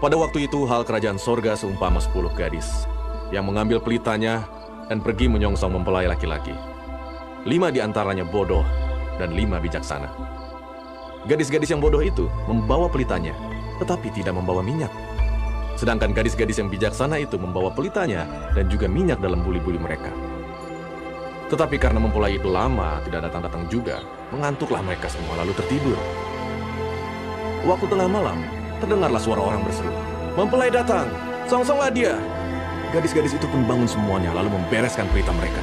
Pada waktu itu hal kerajaan sorga seumpama sepuluh gadis yang mengambil pelitanya dan pergi menyongsong mempelai laki-laki. Lima di antaranya bodoh dan lima bijaksana. Gadis-gadis yang bodoh itu membawa pelitanya, tetapi tidak membawa minyak. Sedangkan gadis-gadis yang bijaksana itu membawa pelitanya dan juga minyak dalam buli-buli mereka. Tetapi karena mempelai itu lama, tidak datang-datang juga, mengantuklah mereka semua lalu tertidur. Waktu tengah malam, terdengarlah suara orang berseru. Mempelai datang, songsonglah dia. Gadis-gadis itu pun bangun semuanya lalu membereskan pelita mereka.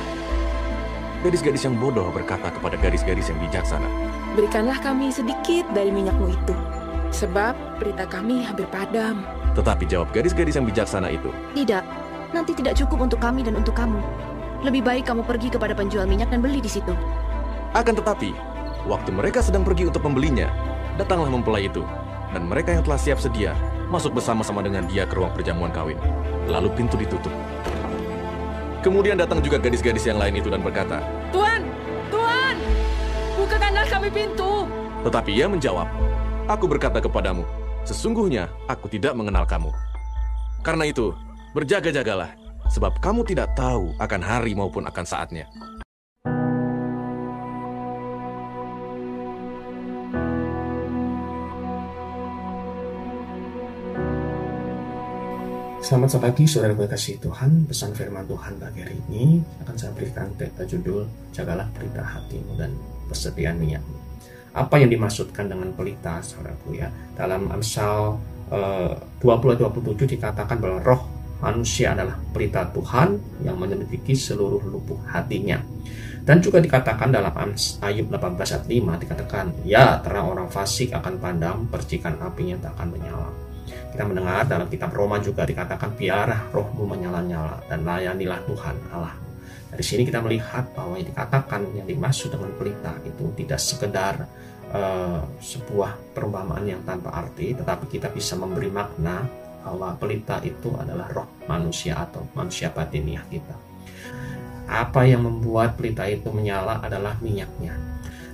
Gadis-gadis yang bodoh berkata kepada gadis-gadis yang bijaksana, Berikanlah kami sedikit dari minyakmu itu, sebab pelita kami hampir padam. Tetapi jawab gadis-gadis yang bijaksana itu, Tidak, nanti tidak cukup untuk kami dan untuk kamu. Lebih baik kamu pergi kepada penjual minyak dan beli di situ. Akan tetapi, waktu mereka sedang pergi untuk membelinya, datanglah mempelai itu, dan mereka yang telah siap sedia masuk bersama-sama dengan dia ke ruang perjamuan kawin. Lalu pintu ditutup. Kemudian datang juga gadis-gadis yang lain itu dan berkata, Tuan, Tuan, bukakanlah kami pintu. tetapi ia menjawab, Aku berkata kepadamu, sesungguhnya aku tidak mengenal kamu. Karena itu, berjaga-jagalah, sebab kamu tidak tahu akan hari maupun akan saatnya. Selamat pagi saudara kasih Tuhan. Pesan firman Tuhan bagi hari ini Akan saya berikan teta judul Jagalah pelita hatimu dan persediaan minyakmu Apa yang dimaksudkan dengan pelita saudaraku ya? Dalam Amsal eh, 20-27 dikatakan bahwa roh manusia adalah pelita Tuhan Yang menyelidiki seluruh lubuk hatinya. Dan juga dikatakan dalam Ayub 18 ayat 5 dikatakan ya terang orang fasik akan padam percikan apinya tak akan menyala kita mendengar dalam kitab Roma juga dikatakan biarlah rohmu menyala-nyala dan layanilah Tuhan Allah. Dari sini kita melihat bahwa yang dikatakan yang dimaksud dengan pelita itu tidak sekedar uh, sebuah perumpamaan yang tanpa arti, tetapi kita bisa memberi makna bahwa pelita itu adalah roh manusia atau manusia batiniah kita. Apa yang membuat pelita itu menyala adalah minyaknya.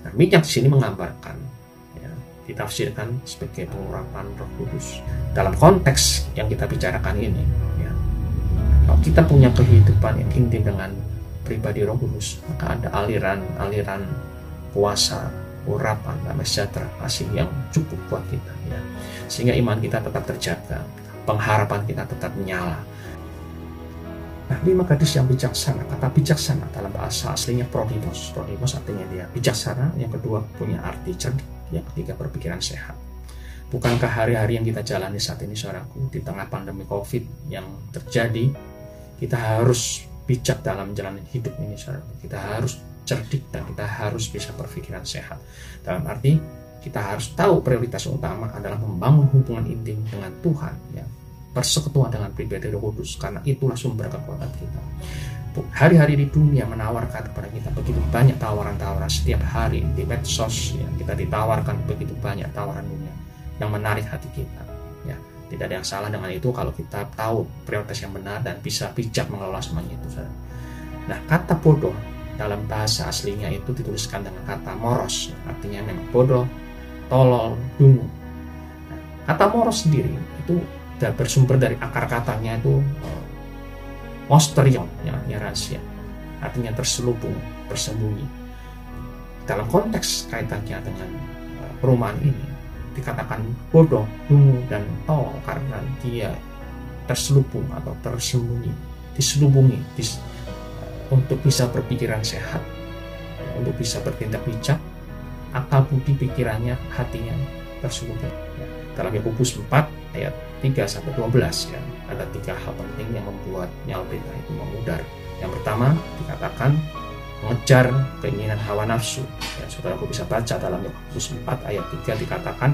Nah, minyak di sini menggambarkan ditafsirkan sebagai pengurapan Roh Kudus. Dalam konteks yang kita bicarakan ini, ya, kalau kita punya kehidupan yang intim dengan pribadi Roh Kudus, maka ada aliran-aliran kuasa, urapan, damai sejahtera, kasih yang cukup buat kita, ya. sehingga iman kita tetap terjaga, pengharapan kita tetap menyala. Nah, lima gadis yang bijaksana, kata bijaksana dalam bahasa aslinya prodimos. Prodimos artinya dia bijaksana, yang kedua punya arti cerdik, yang ketiga berpikiran sehat. Bukankah hari-hari yang kita jalani saat ini, saudaraku, di tengah pandemi COVID yang terjadi, kita harus bijak dalam menjalani hidup ini, saudaraku. Kita harus cerdik dan kita harus bisa berpikiran sehat. Dalam arti, kita harus tahu prioritas utama adalah membangun hubungan intim dengan Tuhan, ya, persekutuan dengan pribadi Roh Kudus, karena itulah sumber kekuatan kita hari-hari di dunia menawarkan kepada kita begitu banyak tawaran-tawaran setiap hari di medsos ya, kita ditawarkan begitu banyak tawaran dunia yang menarik hati kita ya. Tidak ada yang salah dengan itu kalau kita tahu prioritas yang benar dan bisa bijak mengelola semuanya itu nah kata bodoh dalam bahasa aslinya itu dituliskan dengan kata moros artinya memang bodoh tolol dungu. Nah, kata moros sendiri itu bersumber dari akar katanya itu Osterion yang artinya rahasia artinya terselubung bersembunyi dalam konteks kaitannya dengan uh, perumahan ini dikatakan bodoh, dungu, dan tol karena dia terselubung atau tersembunyi diselubungi dis, uh, untuk bisa berpikiran sehat untuk bisa bertindak bijak akal budi pikirannya hatinya terselubung ya. dalam Yakobus 4 ayat 3 sampai 12 ya ada tiga hal penting yang membuat nyala berita itu memudar. Yang pertama dikatakan mengejar keinginan hawa nafsu. Ya, saudara aku bisa baca dalam Yakobus 4 ayat 3 dikatakan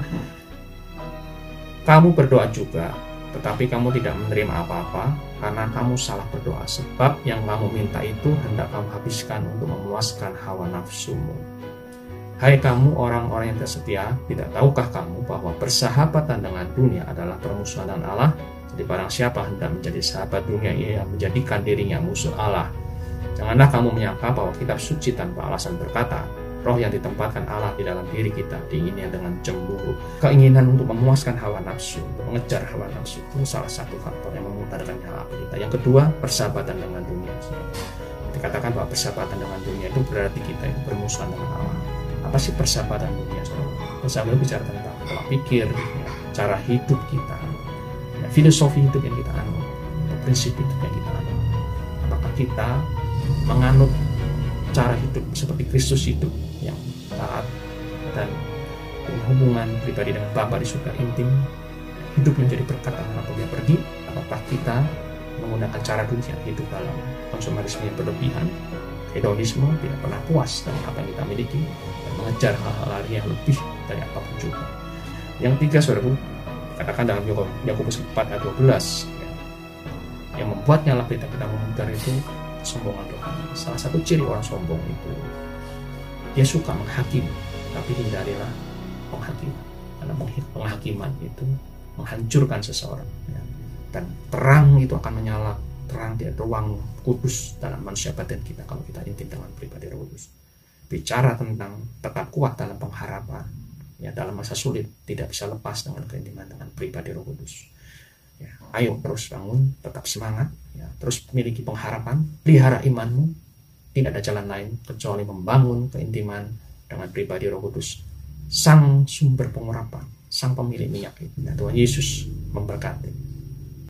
kamu berdoa juga, tetapi kamu tidak menerima apa-apa karena kamu salah berdoa. Sebab yang kamu minta itu hendak kamu habiskan untuk memuaskan hawa nafsumu. Hai kamu orang-orang yang tersetia, tidak tahukah kamu bahwa persahabatan dengan dunia adalah permusuhan dengan Allah? Jadi barang siapa hendak menjadi sahabat dunia ia menjadikan dirinya musuh Allah. Janganlah kamu menyangka bahwa kitab suci tanpa alasan berkata, roh yang ditempatkan Allah di dalam diri kita diingini dengan cemburu keinginan untuk memuaskan hawa nafsu untuk mengejar hawa nafsu itu salah satu faktor yang memutarkan hawa kita yang kedua persahabatan dengan dunia dikatakan bahwa persahabatan dengan dunia itu berarti kita itu bermusuhan dengan Allah apa sih persahabatan dunia persahabatan bicara tentang pola pikir ya, cara hidup kita ya, filosofi hidup yang kita anut prinsip hidup yang kita anut apakah kita menganut cara hidup seperti Kristus hidup yang taat dan hubungan pribadi dengan Bapa di surga intim? Hidup menjadi berkat apa pun dia pergi? Apakah kita menggunakan cara dunia hidup dalam konsumerisme yang berlebihan hedonisme tidak pernah puas dengan apa yang kita miliki dan mengejar hal-hal lain yang lebih dari apa pun juga yang tiga saudaraku katakan dalam Yakobus 4 ayat 12 ya, yang membuatnya lah kita kita memudar itu kesombongan rohani. Salah satu ciri orang sombong itu dia suka menghakimi, tapi hindarilah penghakiman. Karena penghakiman itu menghancurkan seseorang. Ya. Dan terang itu akan menyala, terang di ruang kudus dalam manusia batin kita kalau kita intim dengan pribadi roh kudus. Bicara tentang tetap kuat dalam pengharapan, ya dalam masa sulit tidak bisa lepas dengan keintiman dengan pribadi roh kudus Ya, ayo terus bangun, tetap semangat, ya, terus miliki pengharapan, pelihara imanmu. Tidak ada jalan lain kecuali membangun keintiman dengan pribadi Roh Kudus, sang sumber pengurapan, sang pemilik minyak itu. Ya, Tuhan Yesus memberkati.